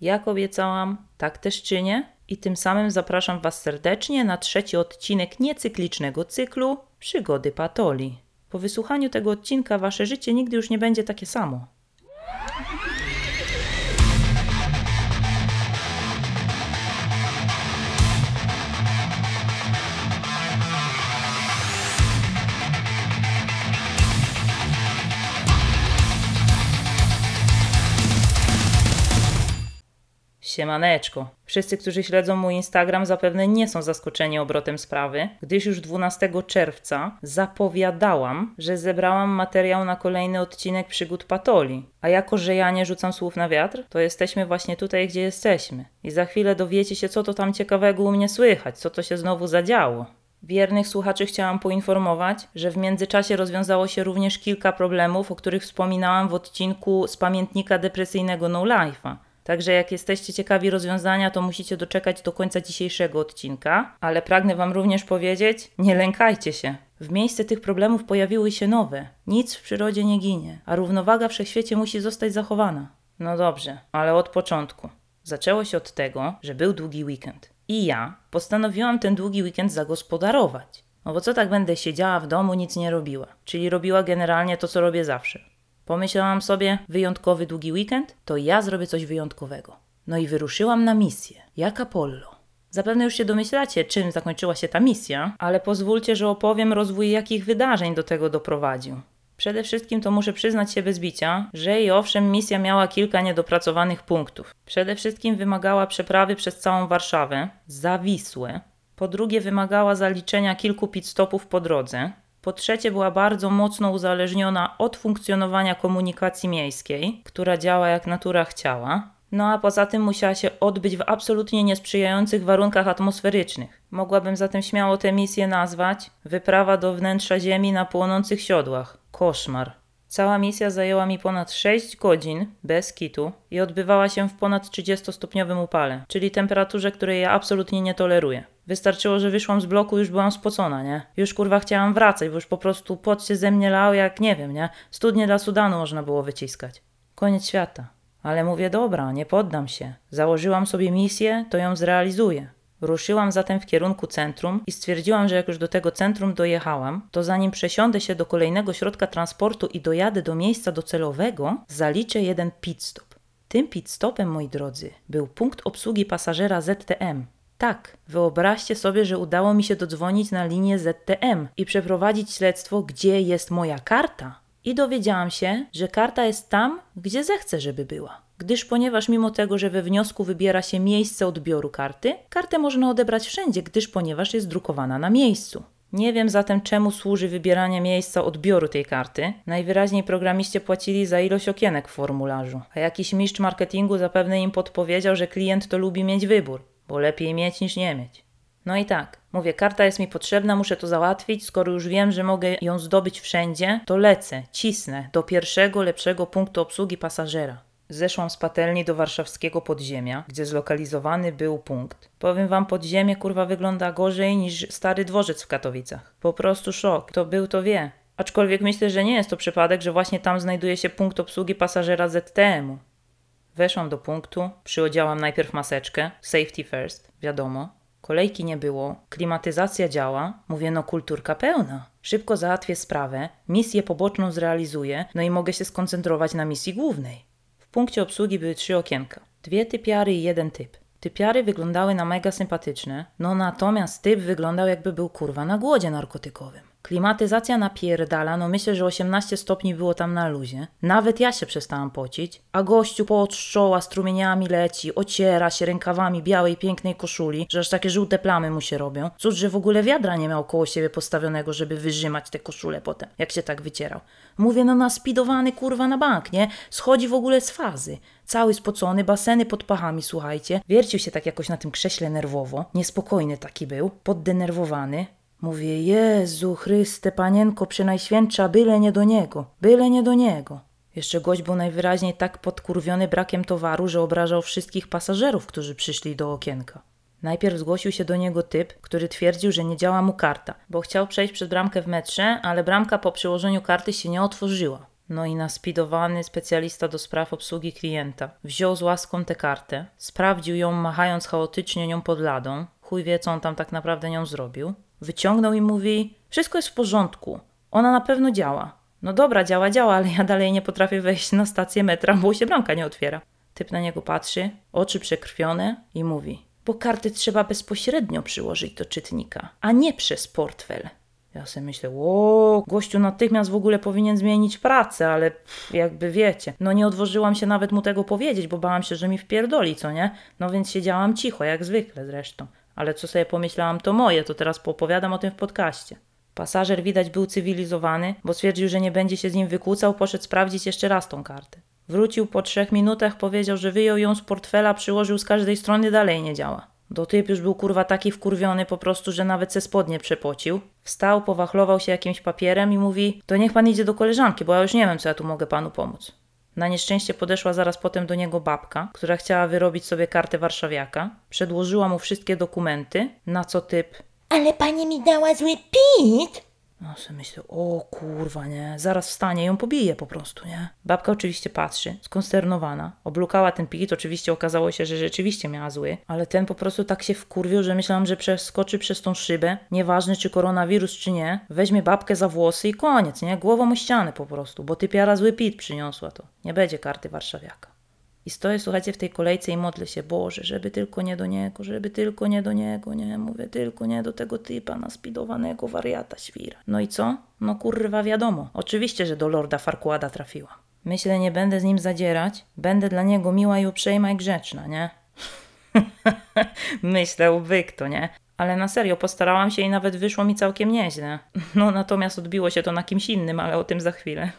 Jak obiecałam, tak też czynię i tym samym zapraszam Was serdecznie na trzeci odcinek niecyklicznego cyklu Przygody Patoli. Po wysłuchaniu tego odcinka Wasze życie nigdy już nie będzie takie samo. Siemaneczko. Wszyscy, którzy śledzą mój Instagram, zapewne nie są zaskoczeni obrotem sprawy, gdyż już 12 czerwca zapowiadałam, że zebrałam materiał na kolejny odcinek przygód Patoli. A jako, że ja nie rzucam słów na wiatr, to jesteśmy właśnie tutaj, gdzie jesteśmy. I za chwilę dowiecie się, co to tam ciekawego u mnie słychać, co to się znowu zadziało. Wiernych słuchaczy chciałam poinformować, że w międzyczasie rozwiązało się również kilka problemów, o których wspominałam w odcinku z pamiętnika depresyjnego No Life'a. Także jak jesteście ciekawi rozwiązania, to musicie doczekać do końca dzisiejszego odcinka, ale pragnę Wam również powiedzieć, nie lękajcie się. W miejsce tych problemów pojawiły się nowe. Nic w przyrodzie nie ginie, a równowaga w wszechświecie musi zostać zachowana. No dobrze, ale od początku. Zaczęło się od tego, że był długi weekend. I ja postanowiłam ten długi weekend zagospodarować. No bo co tak będę siedziała w domu, nic nie robiła. Czyli robiła generalnie to, co robię zawsze. Pomyślałam sobie, wyjątkowy długi weekend, to ja zrobię coś wyjątkowego. No i wyruszyłam na misję, jak Apollo. Zapewne już się domyślacie, czym zakończyła się ta misja, ale pozwólcie, że opowiem rozwój jakich wydarzeń do tego doprowadził. Przede wszystkim to muszę przyznać się bez bicia, że i owszem misja miała kilka niedopracowanych punktów. Przede wszystkim wymagała przeprawy przez całą Warszawę, za Wisłę. Po drugie wymagała zaliczenia kilku pit stopów po drodze. Po trzecie, była bardzo mocno uzależniona od funkcjonowania komunikacji miejskiej, która działa jak natura chciała. No a poza tym musiała się odbyć w absolutnie niesprzyjających warunkach atmosferycznych. Mogłabym zatem śmiało tę misję nazwać wyprawa do wnętrza Ziemi na płonących siodłach. Koszmar. Cała misja zajęła mi ponad 6 godzin bez kitu i odbywała się w ponad 30-stopniowym upale, czyli temperaturze, której ja absolutnie nie toleruję. Wystarczyło, że wyszłam z bloku, już byłam spocona, nie? Już kurwa chciałam wracać, bo już po prostu pot się ze mnie lał jak nie wiem, nie? Studnie dla Sudanu można było wyciskać. Koniec świata. Ale mówię, dobra, nie poddam się. Założyłam sobie misję, to ją zrealizuję. Ruszyłam zatem w kierunku centrum i stwierdziłam, że jak już do tego centrum dojechałam, to zanim przesiądę się do kolejnego środka transportu i dojadę do miejsca docelowego, zaliczę jeden pit stop. Tym pit stopem, moi drodzy, był punkt obsługi pasażera ZTM. Tak, wyobraźcie sobie, że udało mi się dodzwonić na linię ZTM i przeprowadzić śledztwo, gdzie jest moja karta. I dowiedziałam się, że karta jest tam, gdzie zechcę, żeby była. Gdyż ponieważ mimo tego, że we wniosku wybiera się miejsce odbioru karty, kartę można odebrać wszędzie, gdyż ponieważ jest drukowana na miejscu. Nie wiem zatem, czemu służy wybieranie miejsca odbioru tej karty. Najwyraźniej programiście płacili za ilość okienek w formularzu, a jakiś mistrz marketingu zapewne im podpowiedział, że klient to lubi mieć wybór, bo lepiej mieć niż nie mieć. No i tak, mówię, karta jest mi potrzebna, muszę to załatwić. Skoro już wiem, że mogę ją zdobyć wszędzie, to lecę, cisnę do pierwszego lepszego punktu obsługi pasażera. Zeszłam z patelni do warszawskiego podziemia, gdzie zlokalizowany był punkt. Powiem wam, podziemie kurwa wygląda gorzej niż stary dworzec w Katowicach. Po prostu szok. To był, to wie. Aczkolwiek myślę, że nie jest to przypadek, że właśnie tam znajduje się punkt obsługi pasażera ZTM-u. Weszłam do punktu, przyodziałam najpierw maseczkę, safety first, wiadomo. Kolejki nie było, klimatyzacja działa, mówię no kulturka pełna. Szybko załatwię sprawę, misję poboczną zrealizuję, no i mogę się skoncentrować na misji głównej. Punkcie obsługi były trzy okienka. Dwie typiary i jeden typ. Typiary wyglądały na mega sympatyczne, no natomiast typ wyglądał jakby był kurwa na głodzie narkotykowym. Klimatyzacja napierdala, no myślę, że 18 stopni było tam na luzie. Nawet ja się przestałam pocić, a gościu po czoła strumieniami leci, ociera się rękawami białej, pięknej koszuli, że aż takie żółte plamy mu się robią. Cóż, że w ogóle wiadra nie miał koło siebie postawionego, żeby wyrzymać te koszule potem, jak się tak wycierał. Mówię, no naspidowany kurwa na bank, nie? Schodzi w ogóle z fazy. Cały spocony, baseny pod pachami, słuchajcie. Wiercił się tak jakoś na tym krześle nerwowo. Niespokojny taki był, poddenerwowany. Mówię, Jezu Chryste, Panienko Przenajświętsza, byle nie do Niego, byle nie do Niego. Jeszcze gość był najwyraźniej tak podkurwiony brakiem towaru, że obrażał wszystkich pasażerów, którzy przyszli do okienka. Najpierw zgłosił się do niego typ, który twierdził, że nie działa mu karta, bo chciał przejść przez bramkę w metrze, ale bramka po przyłożeniu karty się nie otworzyła. No i naspidowany specjalista do spraw obsługi klienta wziął z łaską tę kartę, sprawdził ją machając chaotycznie nią pod ladą, chuj wie co on tam tak naprawdę nią zrobił, wyciągnął i mówi, wszystko jest w porządku, ona na pewno działa. No dobra, działa, działa, ale ja dalej nie potrafię wejść na stację metra, bo się bramka nie otwiera. Typ na niego patrzy, oczy przekrwione i mówi, bo karty trzeba bezpośrednio przyłożyć do czytnika, a nie przez portfel. Ja sobie myślę, o, gościu natychmiast w ogóle powinien zmienić pracę, ale pff, jakby wiecie, no nie odważyłam się nawet mu tego powiedzieć, bo bałam się, że mi wpierdoli, co nie? No więc siedziałam cicho, jak zwykle zresztą. Ale co sobie pomyślałam, to moje, to teraz poopowiadam o tym w podcaście. Pasażer widać był cywilizowany, bo stwierdził, że nie będzie się z nim wykłócał, poszedł sprawdzić jeszcze raz tą kartę. Wrócił po trzech minutach, powiedział, że wyjął ją z portfela, przyłożył z każdej strony, dalej nie działa. Do typ już był kurwa taki wkurwiony po prostu, że nawet se spodnie przepocił. Wstał, powachlował się jakimś papierem i mówi, to niech pan idzie do koleżanki, bo ja już nie wiem, co ja tu mogę panu pomóc. Na nieszczęście podeszła zaraz potem do niego babka, która chciała wyrobić sobie kartę warszawiaka. Przedłożyła mu wszystkie dokumenty, na co typ Ale pani mi dała zły pit! No sobie myślę, o kurwa, nie, zaraz wstanie ją pobije po prostu, nie? Babka oczywiście patrzy, skonsternowana, oblukała ten pit, oczywiście okazało się, że rzeczywiście miała zły, ale ten po prostu tak się wkurwił, że myślałam, że przeskoczy przez tą szybę, nieważne czy koronawirus czy nie, weźmie babkę za włosy i koniec, nie? Głową o ścianę po prostu, bo typiara zły pit przyniosła to. Nie będzie karty warszawiaka. I stoję, słuchajcie, w tej kolejce i modlę się, Boże, żeby tylko nie do niego, żeby tylko nie do niego, nie, mówię, tylko nie do tego typa naspidowanego wariata świra. No i co? No kurwa wiadomo, oczywiście, że do Lorda Farquada trafiła. Myślę, nie będę z nim zadzierać, będę dla niego miła i uprzejma i grzeczna, nie? Myślę, ubyk to, nie? Ale na serio, postarałam się i nawet wyszło mi całkiem nieźle. No natomiast odbiło się to na kimś innym, ale o tym za chwilę.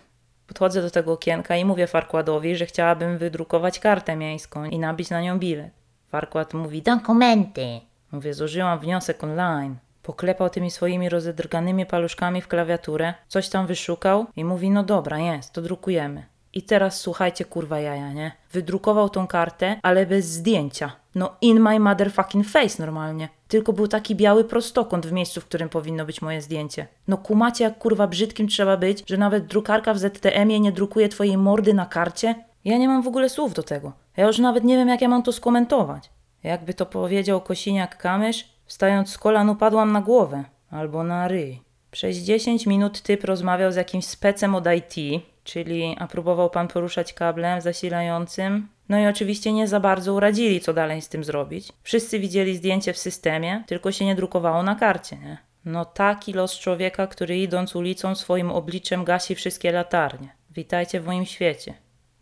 Podchodzę do tego okienka i mówię Farkładowi, że chciałabym wydrukować kartę miejską i nabić na nią bilet. Farkład mówi, Dokumenty. mówię, złożyłam wniosek online. Poklepał tymi swoimi rozedrganymi paluszkami w klawiaturę, coś tam wyszukał i mówi, no dobra, jest, to drukujemy. I teraz słuchajcie, kurwa jaja, nie? Wydrukował tą kartę, ale bez zdjęcia. No in my motherfucking face normalnie. Tylko był taki biały prostokąt w miejscu, w którym powinno być moje zdjęcie. No kumacie, jak kurwa brzydkim trzeba być, że nawet drukarka w ZTM-ie nie drukuje twojej mordy na karcie? Ja nie mam w ogóle słów do tego. Ja już nawet nie wiem, jak ja mam to skomentować. Jakby to powiedział Kosiniak-Kamysz, wstając z kolan upadłam na głowę. Albo na ryj. Przez 10 minut typ rozmawiał z jakimś specem od IT, czyli a próbował pan poruszać kablem zasilającym. No i oczywiście nie za bardzo uradzili, co dalej z tym zrobić. Wszyscy widzieli zdjęcie w systemie, tylko się nie drukowało na karcie, nie? No taki los człowieka, który idąc ulicą swoim obliczem gasi wszystkie latarnie. Witajcie w moim świecie.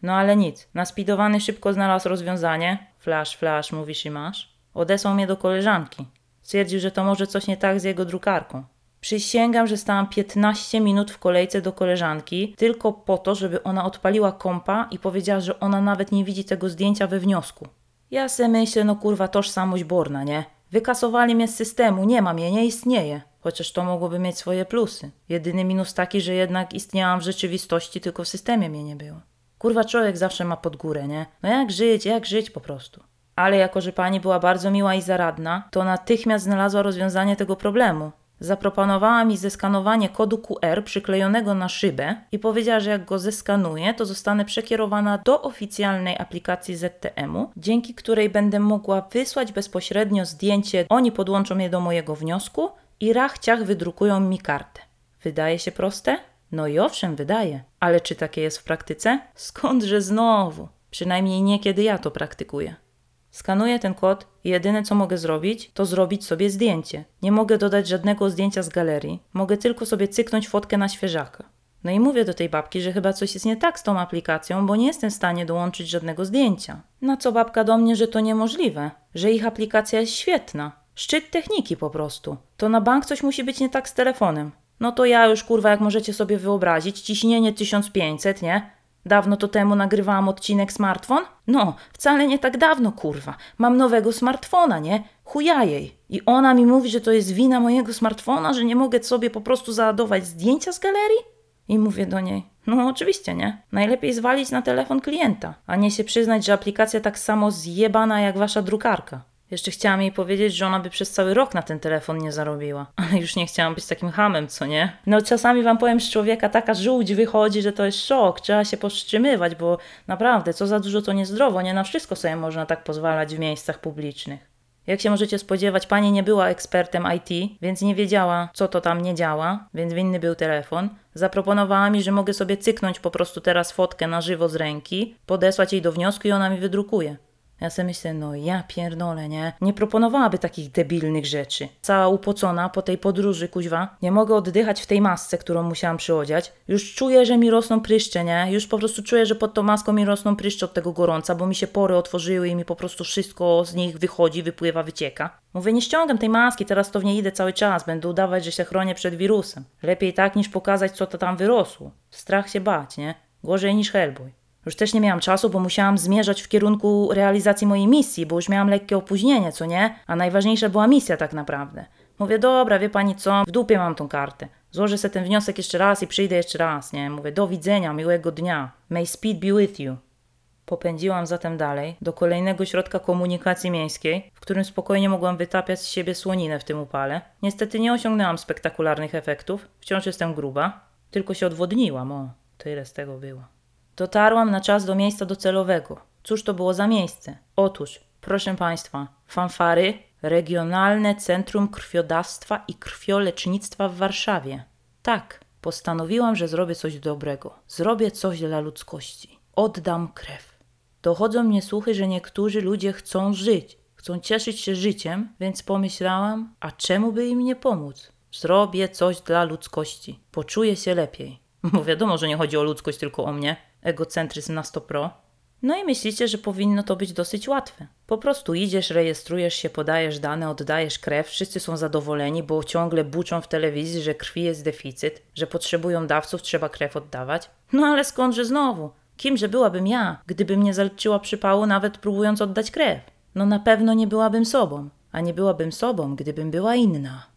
No ale nic. Naspidowany szybko znalazł rozwiązanie. Flash, flash, mówisz i masz. Odesłał mnie do koleżanki. Stwierdził, że to może coś nie tak z jego drukarką. Przysięgam, że stałam 15 minut w kolejce do koleżanki, tylko po to, żeby ona odpaliła kompa i powiedziała, że ona nawet nie widzi tego zdjęcia we wniosku. Ja se myślę, no kurwa, tożsamość borna, nie? Wykasowali mnie z systemu, nie mam je, nie istnieje. Chociaż to mogłoby mieć swoje plusy. Jedyny minus taki, że jednak istniałam w rzeczywistości, tylko w systemie mnie nie było. Kurwa, człowiek zawsze ma pod górę, nie? No jak żyć, jak żyć po prostu. Ale jako, że pani była bardzo miła i zaradna, to natychmiast znalazła rozwiązanie tego problemu. Zaproponowała mi zeskanowanie kodu QR przyklejonego na szybę i powiedziała, że jak go zeskanuję, to zostanę przekierowana do oficjalnej aplikacji ZTM-u, dzięki której będę mogła wysłać bezpośrednio zdjęcie. Oni podłączą je do mojego wniosku i rachciach wydrukują mi kartę. Wydaje się proste? No i owszem, wydaje. Ale czy takie jest w praktyce? Skądże znowu? Przynajmniej nie kiedy ja to praktykuję. Skanuję ten kod i jedyne co mogę zrobić, to zrobić sobie zdjęcie. Nie mogę dodać żadnego zdjęcia z galerii, mogę tylko sobie cyknąć fotkę na świeżaka. No i mówię do tej babki, że chyba coś jest nie tak z tą aplikacją, bo nie jestem w stanie dołączyć żadnego zdjęcia. Na co babka do mnie, że to niemożliwe, że ich aplikacja jest świetna. Szczyt techniki po prostu. To na bank coś musi być nie tak z telefonem. No to ja już kurwa, jak możecie sobie wyobrazić, ciśnienie 1500, nie? Dawno to temu nagrywałam odcinek smartfon? No, wcale nie tak dawno, kurwa. Mam nowego smartfona, nie? Chuja jej. I ona mi mówi, że to jest wina mojego smartfona, że nie mogę sobie po prostu załadować zdjęcia z galerii? I mówię do niej, no oczywiście nie. Najlepiej zwalić na telefon klienta, a nie się przyznać, że aplikacja tak samo zjebana jak wasza drukarka. Jeszcze chciałam jej powiedzieć, że ona by przez cały rok na ten telefon nie zarobiła. Ale już nie chciałam być takim hamem, co nie? No czasami wam powiem z człowieka taka żółć wychodzi, że to jest szok. Trzeba się powstrzymywać, bo naprawdę, co za dużo to niezdrowo. Nie na wszystko sobie można tak pozwalać w miejscach publicznych. Jak się możecie spodziewać, pani nie była ekspertem IT, więc nie wiedziała, co to tam nie działa, więc winny był telefon. Zaproponowała mi, że mogę sobie cyknąć po prostu teraz fotkę na żywo z ręki, podesłać jej do wniosku i ona mi wydrukuje. Ja sobie myślę, no ja pierdolę, nie? Nie proponowałaby takich debilnych rzeczy. Cała upocona po tej podróży, kuźwa. Nie mogę oddychać w tej masce, którą musiałam przyodziać. Już czuję, że mi rosną pryszcze, nie? Już po prostu czuję, że pod tą maską mi rosną pryszcze od tego gorąca, bo mi się pory otworzyły i mi po prostu wszystko z nich wychodzi, wypływa, wycieka. Mówię, nie ściągam tej maski, teraz to w niej idę cały czas. Będę udawać, że się chronię przed wirusem. Lepiej tak, niż pokazać, co to tam wyrosło. Strach się bać, nie? Gorzej niż Hellboy. Już też nie miałam czasu, bo musiałam zmierzać w kierunku realizacji mojej misji, bo już miałam lekkie opóźnienie, co nie? A najważniejsza była misja tak naprawdę. Mówię, dobra, wie pani co, w dupie mam tą kartę. Złożę sobie ten wniosek jeszcze raz i przyjdę jeszcze raz, nie? Mówię, do widzenia, miłego dnia. May speed be with you. Popędziłam zatem dalej do kolejnego środka komunikacji miejskiej, w którym spokojnie mogłam wytapiać z siebie słoninę w tym upale. Niestety nie osiągnęłam spektakularnych efektów, wciąż jestem gruba, tylko się odwodniłam, o, tyle z tego było. Dotarłam na czas do miejsca docelowego. Cóż to było za miejsce? Otóż, proszę Państwa, fanfary Regionalne Centrum Krwiodawstwa i Krwiolecznictwa w Warszawie. Tak, postanowiłam, że zrobię coś dobrego. Zrobię coś dla ludzkości. Oddam krew. Dochodzą mnie słuchy, że niektórzy ludzie chcą żyć, chcą cieszyć się życiem, więc pomyślałam, a czemu by im nie pomóc? Zrobię coś dla ludzkości. Poczuję się lepiej. Bo wiadomo, że nie chodzi o ludzkość, tylko o mnie. Egocentryzm na 100 pro. No i myślicie, że powinno to być dosyć łatwe. Po prostu idziesz, rejestrujesz się, podajesz dane, oddajesz krew, wszyscy są zadowoleni, bo ciągle buczą w telewizji, że krwi jest deficyt, że potrzebują dawców, trzeba krew oddawać. No ale skądże znowu? Kimże byłabym ja, gdybym nie zalczyła przypału nawet próbując oddać krew? No na pewno nie byłabym sobą, a nie byłabym sobą, gdybym była inna.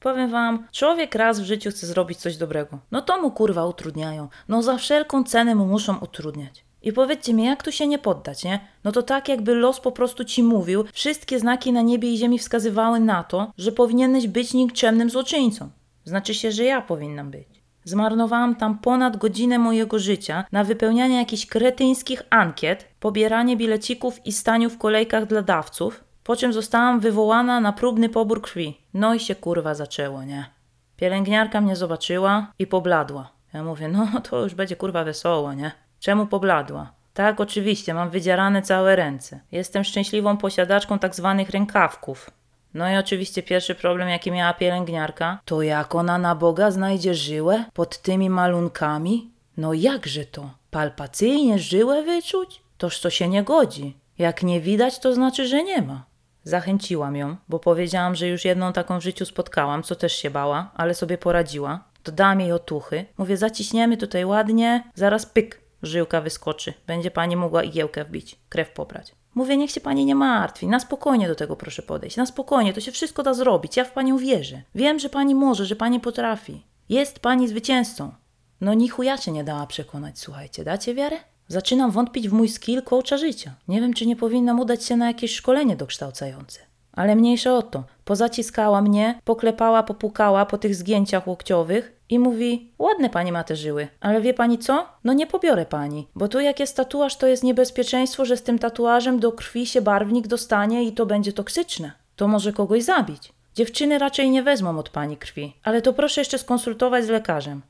Powiem wam, człowiek raz w życiu chce zrobić coś dobrego. No to mu kurwa utrudniają. No za wszelką cenę mu muszą utrudniać. I powiedzcie mi, jak tu się nie poddać, nie? No to tak, jakby los po prostu ci mówił, wszystkie znaki na niebie i ziemi wskazywały na to, że powinieneś być nikczemnym złoczyńcą. Znaczy się, że ja powinnam być. Zmarnowałam tam ponad godzinę mojego życia na wypełnianie jakichś kretyńskich ankiet, pobieranie bilecików i staniu w kolejkach dla dawców, po czym zostałam wywołana na próbny pobór krwi. No i się kurwa zaczęło, nie? Pielęgniarka mnie zobaczyła i pobladła. Ja mówię, no to już będzie kurwa wesoło, nie? Czemu pobladła? Tak, oczywiście, mam wydzierane całe ręce. Jestem szczęśliwą posiadaczką tak zwanych rękawków. No i oczywiście pierwszy problem, jaki miała pielęgniarka, to jak ona na Boga znajdzie żyłę pod tymi malunkami? No jakże to? Palpacyjnie żyłę wyczuć? Toż to się nie godzi. Jak nie widać, to znaczy, że nie ma. Zachęciłam ją, bo powiedziałam, że już jedną taką w życiu spotkałam, co też się bała, ale sobie poradziła. Dodałam jej otuchy. Mówię, zaciśniemy tutaj ładnie, zaraz pyk, żyłka wyskoczy. Będzie pani mogła igiełkę wbić, krew pobrać. Mówię, niech się pani nie martwi, na spokojnie do tego proszę podejść, na spokojnie, to się wszystko da zrobić, ja w panią wierzę. Wiem, że pani może, że pani potrafi. Jest pani zwycięzcą. No ni chuja się nie dała przekonać, słuchajcie, dacie wiarę? Zaczynam wątpić w mój skill coacha życia. Nie wiem, czy nie powinnam udać się na jakieś szkolenie dokształcające. Ale mniejsza o to. Pozaciskała mnie, poklepała, popukała po tych zgięciach łokciowych i mówi: Ładne pani ma te żyły, ale wie pani co? No nie pobiorę pani, bo tu jak jest tatuaż, to jest niebezpieczeństwo, że z tym tatuażem do krwi się barwnik dostanie i to będzie toksyczne. To może kogoś zabić. Dziewczyny raczej nie wezmą od pani krwi, ale to proszę jeszcze skonsultować z lekarzem.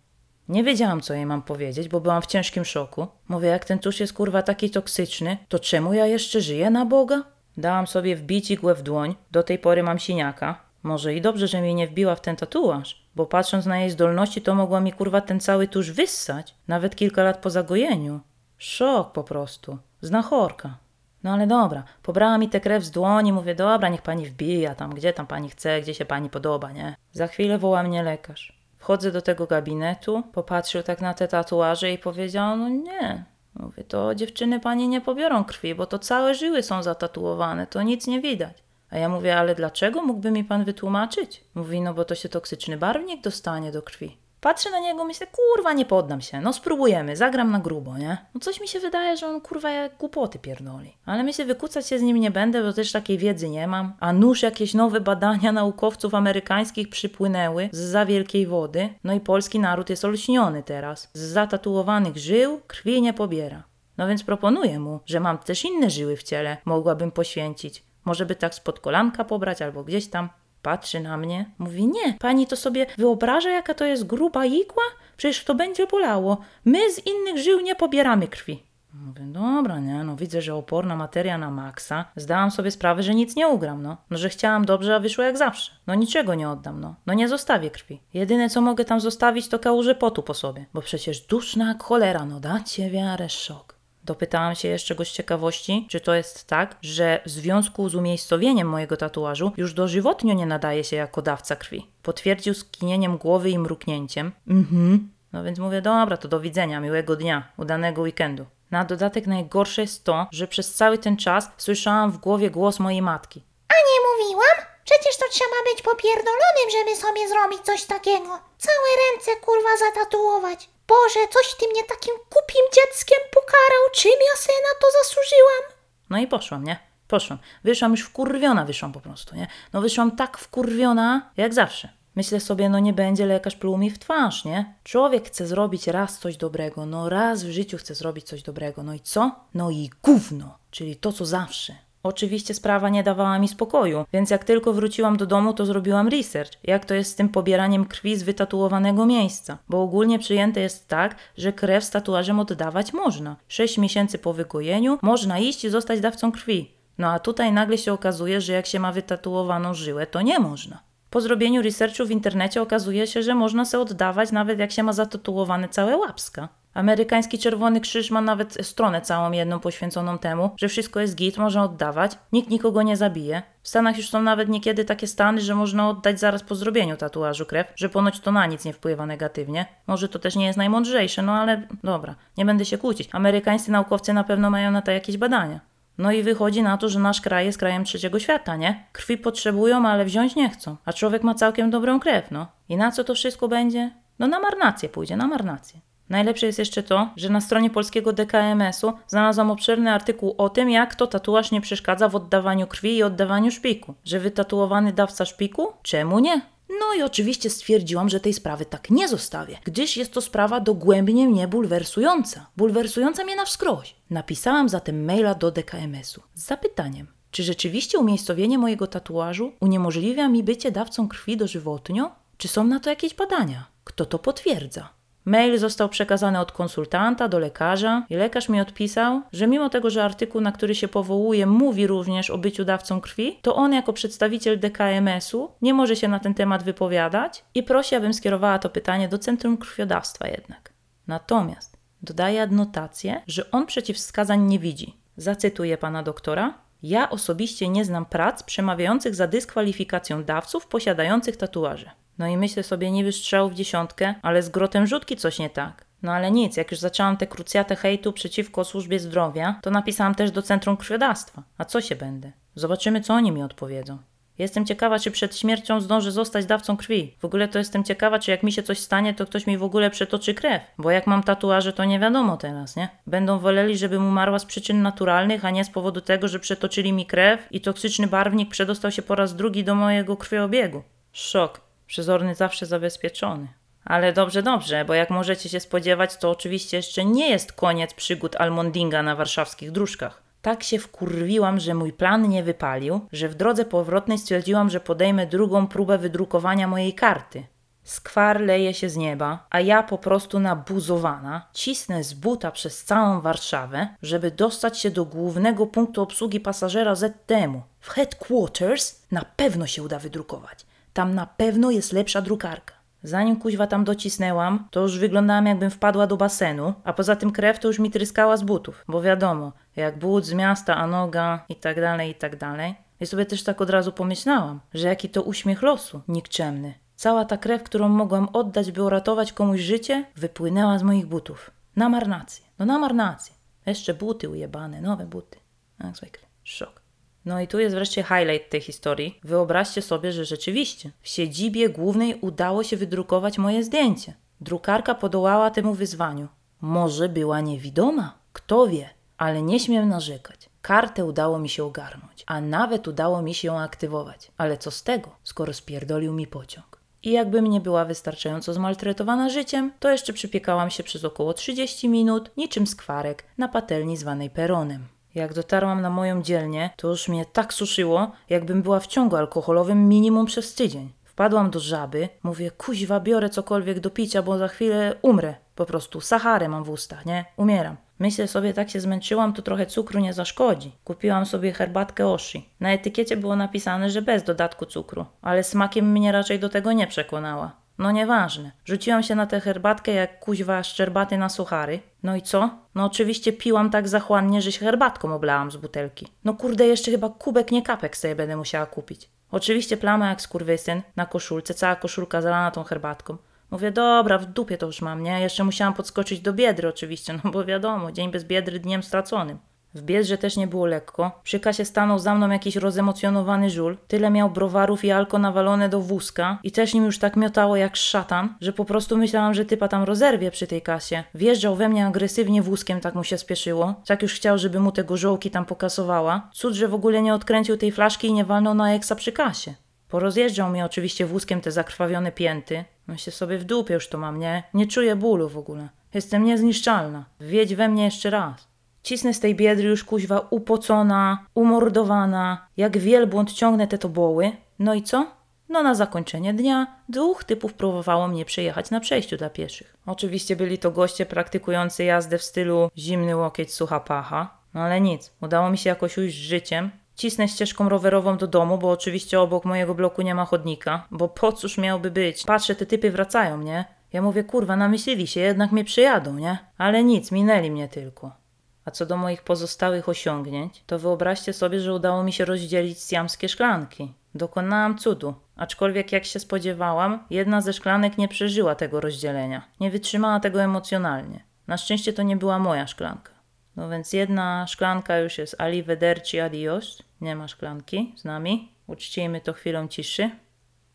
Nie wiedziałam, co jej mam powiedzieć, bo byłam w ciężkim szoku. Mówię, jak ten tusz jest kurwa taki toksyczny, to czemu ja jeszcze żyję na Boga? Dałam sobie wbić igłę w dłoń, do tej pory mam siniaka. Może i dobrze, że mnie nie wbiła w ten tatuaż, bo patrząc na jej zdolności, to mogła mi kurwa ten cały tusz wyssać, nawet kilka lat po zagojeniu. Szok po prostu. Znachorka. No ale dobra, pobrała mi tę krew z dłoni, mówię, dobra, niech pani wbija tam, gdzie tam pani chce, gdzie się pani podoba, nie? Za chwilę woła mnie lekarz. Wchodzę do tego gabinetu, popatrzył tak na te tatuaże i powiedział, no nie. Mówię, to dziewczyny pani nie pobiorą krwi, bo to całe żyły są zatatuowane, to nic nie widać. A ja mówię, ale dlaczego mógłby mi pan wytłumaczyć? Mówi, no bo to się toksyczny barwnik dostanie do krwi. Patrzę na niego, myślę, kurwa, nie poddam się. No spróbujemy, zagram na grubo, nie? No coś mi się wydaje, że on kurwa głupoty pierdoli. Ale myślę, wykucać się z nim nie będę, bo też takiej wiedzy nie mam. A nuż jakieś nowe badania naukowców amerykańskich przypłynęły z za wielkiej wody. No i polski naród jest olśniony teraz. Z zatatuowanych żył krwi nie pobiera. No więc proponuję mu, że mam też inne żyły w ciele, mogłabym poświęcić. Może by tak spod kolanka pobrać albo gdzieś tam. Patrzy na mnie, mówi: Nie, pani to sobie wyobraża, jaka to jest gruba igła? Przecież to będzie bolało. My z innych żył nie pobieramy krwi. Mówię, dobra, nie, no widzę, że oporna materia na maksa. Zdałam sobie sprawę, że nic nie ugram, no. No, że chciałam dobrze, a wyszło jak zawsze. No niczego nie oddam, no. No nie zostawię krwi. Jedyne, co mogę tam zostawić, to kałuże potu po sobie. Bo przecież duszna cholera, no dacie wiarę, szok. Dopytałam się jeszcze go z ciekawości, czy to jest tak, że w związku z umiejscowieniem mojego tatuażu już dożywotnio nie nadaje się jako dawca krwi. Potwierdził skinieniem głowy i mruknięciem. Mhm. No więc mówię, dobra, to do widzenia, miłego dnia, udanego weekendu. Na dodatek najgorsze jest to, że przez cały ten czas słyszałam w głowie głos mojej matki. A nie mówiłam? Przecież to trzeba być popierdolonym, żeby sobie zrobić coś takiego. Całe ręce kurwa zatatuować. Boże, coś ty mnie takim kupim dzieckiem pokarał. Czym ja sobie na to zasłużyłam? No i poszłam, nie? Poszłam. Wyszłam już wkurwiona, wyszłam po prostu, nie? No wyszłam tak wkurwiona, jak zawsze. Myślę sobie, no nie będzie lekarz pluł mi w twarz, nie? Człowiek chce zrobić raz coś dobrego, no raz w życiu chce zrobić coś dobrego. No i co? No i gówno, czyli to, co zawsze. Oczywiście sprawa nie dawała mi spokoju, więc jak tylko wróciłam do domu, to zrobiłam research, jak to jest z tym pobieraniem krwi z wytatuowanego miejsca. Bo ogólnie przyjęte jest tak, że krew z tatuażem oddawać można. 6 miesięcy po wykojeniu można iść i zostać dawcą krwi. No a tutaj nagle się okazuje, że jak się ma wytatuowaną żyłę, to nie można. Po zrobieniu researchu w internecie okazuje się, że można se oddawać nawet jak się ma zatatuowane całe łapska. Amerykański Czerwony Krzyż ma nawet stronę całą jedną poświęconą temu, że wszystko jest git, można oddawać, nikt nikogo nie zabije. W Stanach już są nawet niekiedy takie stany, że można oddać zaraz po zrobieniu tatuażu krew, że ponoć to na nic nie wpływa negatywnie. Może to też nie jest najmądrzejsze, no ale dobra, nie będę się kłócić. Amerykańscy naukowcy na pewno mają na to jakieś badania. No i wychodzi na to, że nasz kraj jest krajem trzeciego świata, nie? Krwi potrzebują, ale wziąć nie chcą. A człowiek ma całkiem dobrą krew, no. I na co to wszystko będzie? No na marnację pójdzie, na marnację. Najlepsze jest jeszcze to, że na stronie polskiego DKMS-u znalazłam obszerny artykuł o tym, jak to tatuaż nie przeszkadza w oddawaniu krwi i oddawaniu szpiku. Że wytatuowany dawca szpiku? Czemu nie? No i oczywiście stwierdziłam, że tej sprawy tak nie zostawię, gdyż jest to sprawa dogłębnie mnie bulwersująca. Bulwersująca mnie na wskroś. Napisałam zatem maila do DKMS-u z zapytaniem, czy rzeczywiście umiejscowienie mojego tatuażu uniemożliwia mi bycie dawcą krwi dożywotnio? Czy są na to jakieś badania? Kto to potwierdza? Mail został przekazany od konsultanta do lekarza i lekarz mi odpisał, że mimo tego, że artykuł, na który się powołuje, mówi również o byciu dawcą krwi, to on jako przedstawiciel DKMS-u nie może się na ten temat wypowiadać i prosi, abym skierowała to pytanie do Centrum Krwiodawstwa jednak. Natomiast dodaje adnotację, że on przeciwwskazań nie widzi. Zacytuję pana doktora. Ja osobiście nie znam prac przemawiających za dyskwalifikacją dawców posiadających tatuaże. No i myślę sobie, niby strzał w dziesiątkę, ale z grotem rzutki coś nie tak. No ale nic, jak już zaczęłam tę krucjatę hejtu przeciwko służbie zdrowia, to napisałam też do Centrum Krwiodawstwa. A co się będę? Zobaczymy, co oni mi odpowiedzą. Jestem ciekawa, czy przed śmiercią zdążę zostać dawcą krwi. W ogóle to jestem ciekawa, czy jak mi się coś stanie, to ktoś mi w ogóle przetoczy krew. Bo jak mam tatuaże, to nie wiadomo teraz, nie? Będą woleli, żebym umarła z przyczyn naturalnych, a nie z powodu tego, że przetoczyli mi krew i toksyczny barwnik przedostał się po raz drugi do mojego krwiobiegu. Szok. Przezorny zawsze zabezpieczony. Ale dobrze, dobrze, bo jak możecie się spodziewać, to oczywiście jeszcze nie jest koniec przygód Almondinga na warszawskich dróżkach. Tak się wkurwiłam, że mój plan nie wypalił, że w drodze powrotnej stwierdziłam, że podejmę drugą próbę wydrukowania mojej karty. Skwar leje się z nieba, a ja po prostu nabuzowana cisnę z buta przez całą Warszawę, żeby dostać się do głównego punktu obsługi pasażera ZTM-u. W headquarters na pewno się uda wydrukować. Tam na pewno jest lepsza drukarka. Zanim kuźwa tam docisnęłam, to już wyglądałam jakbym wpadła do basenu, a poza tym krew to już mi tryskała z butów, bo wiadomo, jak but z miasta, a noga i tak dalej, i tak dalej. I sobie też tak od razu pomyślałam, że jaki to uśmiech losu, nikczemny. Cała ta krew, którą mogłam oddać, by uratować komuś życie, wypłynęła z moich butów. Na marnację. No na marnację. Jeszcze buty ujebane, nowe buty. Jak zwykle. Szok. No i tu jest wreszcie highlight tej historii. Wyobraźcie sobie, że rzeczywiście w siedzibie głównej udało się wydrukować moje zdjęcie. Drukarka podołała temu wyzwaniu. Może była niewidoma, kto wie, ale nie śmiem narzekać. Kartę udało mi się ogarnąć, a nawet udało mi się ją aktywować. Ale co z tego, skoro spierdolił mi pociąg? I jakbym nie była wystarczająco zmaltretowana życiem, to jeszcze przypiekałam się przez około 30 minut, niczym skwarek, na patelni zwanej peronem. Jak dotarłam na moją dzielnię, to już mnie tak suszyło, jakbym była w ciągu alkoholowym minimum przez tydzień. Wpadłam do żaby, mówię, kuźwa, biorę cokolwiek do picia, bo za chwilę umrę. Po prostu Saharę mam w ustach, nie? Umieram. Myślę sobie, tak się zmęczyłam, to trochę cukru nie zaszkodzi. Kupiłam sobie herbatkę Oshi. Na etykiecie było napisane, że bez dodatku cukru, ale smakiem mnie raczej do tego nie przekonała. No nieważne. Rzuciłam się na tę herbatkę jak kuźwa szczerbaty na suchary. No i co? No oczywiście piłam tak zachłannie, że się herbatką oblałam z butelki. No kurde, jeszcze chyba kubek, nie kapek sobie będę musiała kupić. Oczywiście plama jak skurwysyn na koszulce, cała koszulka zalana tą herbatką. Mówię, dobra, w dupie to już mam, nie? Jeszcze musiałam podskoczyć do biedry oczywiście, no bo wiadomo, dzień bez biedry dniem straconym. W biedrze też nie było lekko. Przy kasie stanął za mną jakiś rozemocjonowany żul. Tyle miał browarów i alko nawalone do wózka i też nim już tak miotało jak szatan, że po prostu myślałam, że typa tam rozerwie przy tej kasie. Wjeżdżał we mnie agresywnie wózkiem, tak mu się spieszyło. Tak już chciał, żeby mu te gorzołki tam pokasowała. Cud, że w ogóle nie odkręcił tej flaszki i nie walnął na eksa przy kasie. Porozjeżdżał mi oczywiście wózkiem te zakrwawione pięty. Myślę sobie, w dupie już to mam, nie? Nie czuję bólu w ogóle. Jestem niezniszczalna. Wjedź we mnie jeszcze raz. Cisnę z tej biedry już kuźwa upocona, umordowana. Jak wielbłąd ciągnę te toboły. No i co? No na zakończenie dnia dwóch typów próbowało mnie przejechać na przejściu dla pieszych. Oczywiście byli to goście praktykujący jazdę w stylu zimny łokieć, sucha pacha. No ale nic, udało mi się jakoś ujść z życiem. Cisnę ścieżką rowerową do domu, bo oczywiście obok mojego bloku nie ma chodnika, bo po cóż miałby być? Patrzę, te typy wracają, nie? Ja mówię, kurwa, namyślili się, jednak mnie przyjadą, nie? Ale nic, minęli mnie tylko. A co do moich pozostałych osiągnięć, to wyobraźcie sobie, że udało mi się rozdzielić siamskie szklanki. Dokonałam cudu. Aczkolwiek, jak się spodziewałam, jedna ze szklanek nie przeżyła tego rozdzielenia. Nie wytrzymała tego emocjonalnie. Na szczęście to nie była moja szklanka. No więc jedna szklanka już jest arrivederci adios. Nie ma szklanki z nami. Uczcijmy to chwilą ciszy.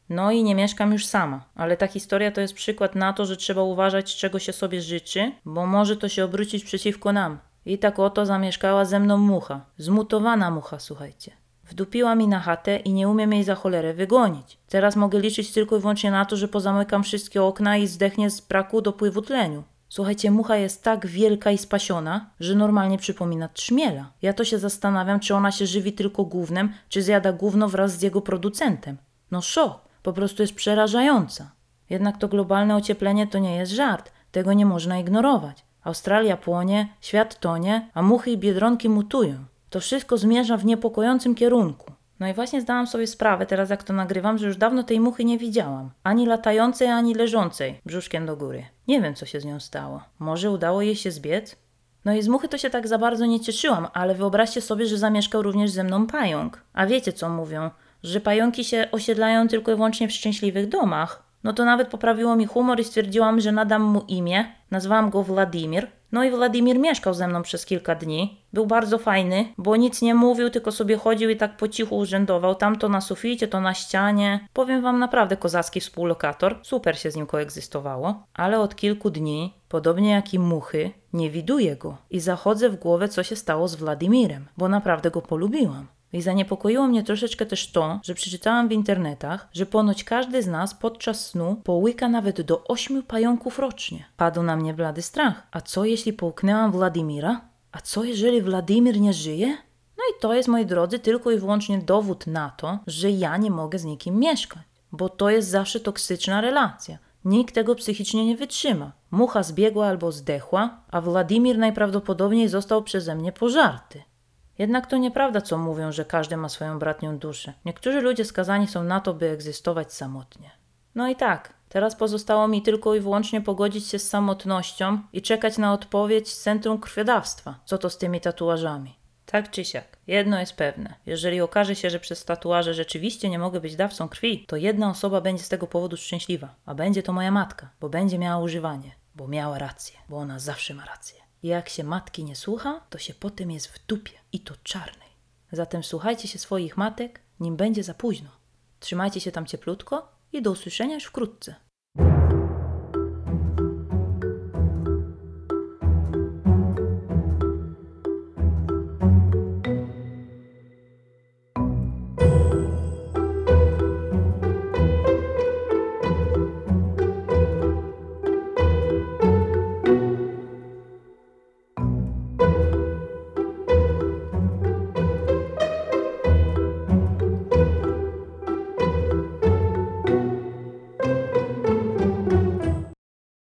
No i nie mieszkam już sama, ale ta historia to jest przykład na to, że trzeba uważać, czego się sobie życzy, bo może to się obrócić przeciwko nam. I tak oto zamieszkała ze mną mucha. Zmutowana mucha, słuchajcie. Wdupiła mi na chatę i nie umiem jej za cholerę wygonić. Teraz mogę liczyć tylko i wyłącznie na to, że pozamykam wszystkie okna i zdechnie z braku dopływu tleniu. Słuchajcie, mucha jest tak wielka i spasiona, że normalnie przypomina trzmiela. Ja to się zastanawiam, czy ona się żywi tylko gównem, czy zjada gówno wraz z jego producentem. No szok, po prostu jest przerażająca. Jednak to globalne ocieplenie to nie jest żart, tego nie można ignorować. Australia płonie, świat tonie, a muchy i biedronki mutują. To wszystko zmierza w niepokojącym kierunku. No i właśnie zdałam sobie sprawę, teraz jak to nagrywam, że już dawno tej muchy nie widziałam. Ani latającej, ani leżącej, brzuszkiem do góry. Nie wiem, co się z nią stało. Może udało jej się zbiec? No i z muchy to się tak za bardzo nie cieszyłam, ale wyobraźcie sobie, że zamieszkał również ze mną pająk. A wiecie, co mówią? Że pająki się osiedlają tylko i wyłącznie w szczęśliwych domach. No to nawet poprawiło mi humor i stwierdziłam, że nadam mu imię. Nazwałam go Władimir. No i Władimir mieszkał ze mną przez kilka dni. Był bardzo fajny, bo nic nie mówił, tylko sobie chodził i tak po cichu urzędował. Tam to na suficie, to na ścianie. Powiem wam naprawdę kozacki współlokator. Super się z nim koegzystowało. Ale od kilku dni, podobnie jak i muchy, nie widuję go. I zachodzę w głowę, co się stało z Władimirem, bo naprawdę go polubiłam. I zaniepokoiło mnie troszeczkę też to, że przeczytałam w internetach, że ponoć każdy z nas podczas snu połyka nawet do ośmiu pająków rocznie. Padł na mnie blady strach. A co jeśli połknęłam Władimira? A co jeżeli Władimir nie żyje? No i to jest, moi drodzy, tylko i wyłącznie dowód na to, że ja nie mogę z nikim mieszkać. Bo to jest zawsze toksyczna relacja. Nikt tego psychicznie nie wytrzyma. Mucha zbiegła albo zdechła, a Władimir najprawdopodobniej został przeze mnie pożarty. Jednak to nieprawda, co mówią, że każdy ma swoją bratnią duszę. Niektórzy ludzie skazani są na to, by egzystować samotnie. No i tak, teraz pozostało mi tylko i wyłącznie pogodzić się z samotnością i czekać na odpowiedź z Centrum Krwiodawstwa. Co to z tymi tatuażami? Tak czy siak, jedno jest pewne. Jeżeli okaże się, że przez tatuaże rzeczywiście nie mogę być dawcą krwi, to jedna osoba będzie z tego powodu szczęśliwa, a będzie to moja matka, bo będzie miała używanie, bo miała rację, bo ona zawsze ma rację. Jak się matki nie słucha, to się potem jest w dupie i to czarnej. Zatem słuchajcie się swoich matek, nim będzie za późno. Trzymajcie się tam cieplutko i do usłyszenia już wkrótce.